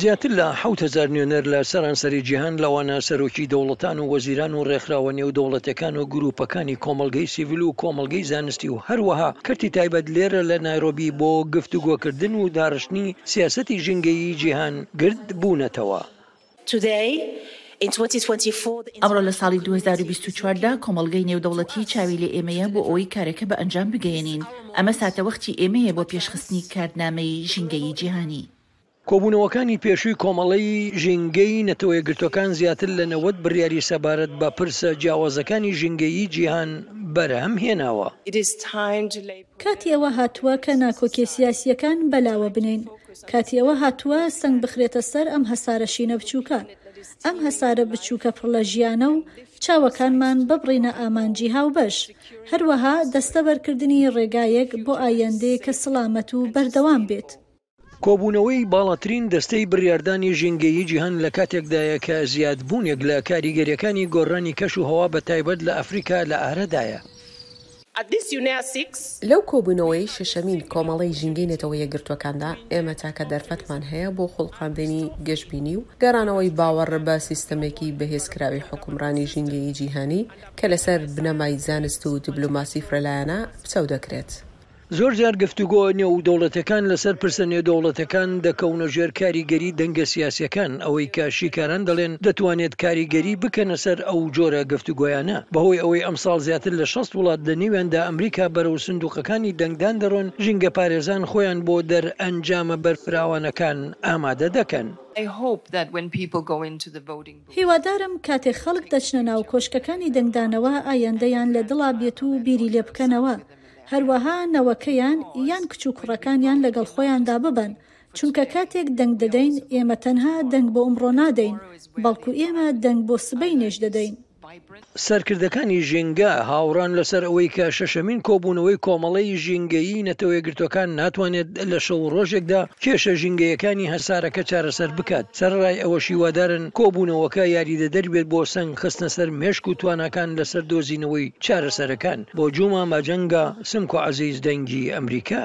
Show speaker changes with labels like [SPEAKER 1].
[SPEAKER 1] زیاتر لە حەوت هەزار نوێنەر لە سەرانسەری جیهان، لەوانە سەرۆکی دەوڵەتان و وەزیران و ڕێکخراوە نێودەوڵەتیەکان و گروپەکانی کۆمەڵگەی سیڤیل و کۆمەڵگەی زانستی و هەروەها کەرتی تایبەت لێرە لە نایرۆبی بۆ گفتوگۆکردن و داڕشتنی سیاسەتی ژینگەیی جیهان گرد بوونەتەوە.
[SPEAKER 2] ئەمڕۆ لە ساڵی دوو هەزار و بیست و چوار دا کۆمەڵگەی نێودەوڵەتی چاوی لە ئێمەیە بۆ ئەوەی کارەکە بە ئەنجام بگەیەنین، ئەمە ساتەوەختی ئێمەیە بۆ پێشخستنی کاردنامەی ژینگەیی جیهانی.
[SPEAKER 1] کۆبوونەوەکانی پێشووی کۆمەڵەی ژینگەی نەتەوەیەکگرتووەکان زیاتر لە نەوەد بڕیاری سەبارەت بە پرسە جیاوازەکانی ژینگەیی جیهان بەرهەم هێناوە.
[SPEAKER 3] کاتی ئەوە هاتووە کە ناکۆکییە سیاسییەکان بەلاوە بنێین، کاتی ئەوە هاتووە سنگ بخرێتە سەر ئەم هەسارە شینە بچووکە، ئەم هەسارە بچووکە پڕ لە ژیانە و چاوەکانمان ببڕینە ئامانجی هاوبەش، هەروەها دەستەبەرکردنی ڕێگایەک بۆ ئایەندەیەکە سڵامەت و بەردەوام بێت.
[SPEAKER 1] کۆبوونەوەی باڵاترین دەستەی بڕیاردانی ژینگەیی جیهان لە کاتێکدایە کە زیادبوونێک لە کاریگەرییەکانی گۆڕانی کەش و هەوا بە تایبەت لە ئەفریکا لە ئارەدایە. At this UNEA six.
[SPEAKER 4] لەو کۆبوونەوەی شەشەمین کۆمەڵەی ژینگەی نەتەوە یەکگرتووەکاندا، ئێمە تاکە دەرفەتمان هەیە بۆ خوڵقاندنی گەشبینی و گەڕانەوەی باوەڕ بە سیستەمێکی بەهێزکراوی حوکمڕانی ژینگەیی جیهانی کە لەسەر بنەمای زانست و دیبلۆماسی فرەلایەنە پتەو دەکرێت.
[SPEAKER 1] زۆرجار گفتوگۆ نێودەوڵەتیەکان لەسەر پرسە نێودەوڵەتیەکان دەکەونە ژێر کاریگەری دەنگە سیاسیەکان، ئەوەی کە شیکاران دەڵێن دەتوانێت کاریگەری بکەنە سەر ئەو جۆرە گفتوگۆیانە. بەهۆی ئەوەی ئەمساڵ زیاتر لە شەست وڵات لە نێویاندا ئەمریکا بەرەو سندوقەکانی دەنگدان دەڕۆن، ژینگەپارێزان خۆیان بۆ دەرئەنجامە بەرفراوانەکان ئامادە دەکەن.
[SPEAKER 3] هیوادارم کاتێ خەڵک دەچنە ناو کۆشکەکانی دەنگدانەوە ئایەندەیان لە دڵا بێت و بیری لێ بکەنەوە، هەروەها نەوەکەیان یان کچ و کوڕەکانیان لەگەڵ خۆیاندا ببەن، چونکە کاتێک دەنگ دەدەین ئێمە تەنها دەنگ بۆ ئەمڕۆ نادەین، بەڵکو ئێمە دەنگ بۆ سبەینێش دەدەین.
[SPEAKER 1] سەرکردەکانی ژینگە هاوڕان لەسەر ئەوەی کە شەشەمین کۆبوونەوەی کۆمەڵەی ژینگەیی نەتەوەیەکگرتووەکان ناتوانێت لە شەو و ڕۆژێکدا کێشە ژینگەیەکانی هەسارەکە چارەسەر بکات، سەرەڕای ئەوەش هیوادارن کۆبوونەوەکە یاریدەدەر بێت بۆ سەنگ خستنە سەر مێشک و تواناکان لەسەر دۆزینەوەی چارەسەرەکان بۆ جوما ماجەنگا سمکۆ عەزیز دەنگی ئەمریکا.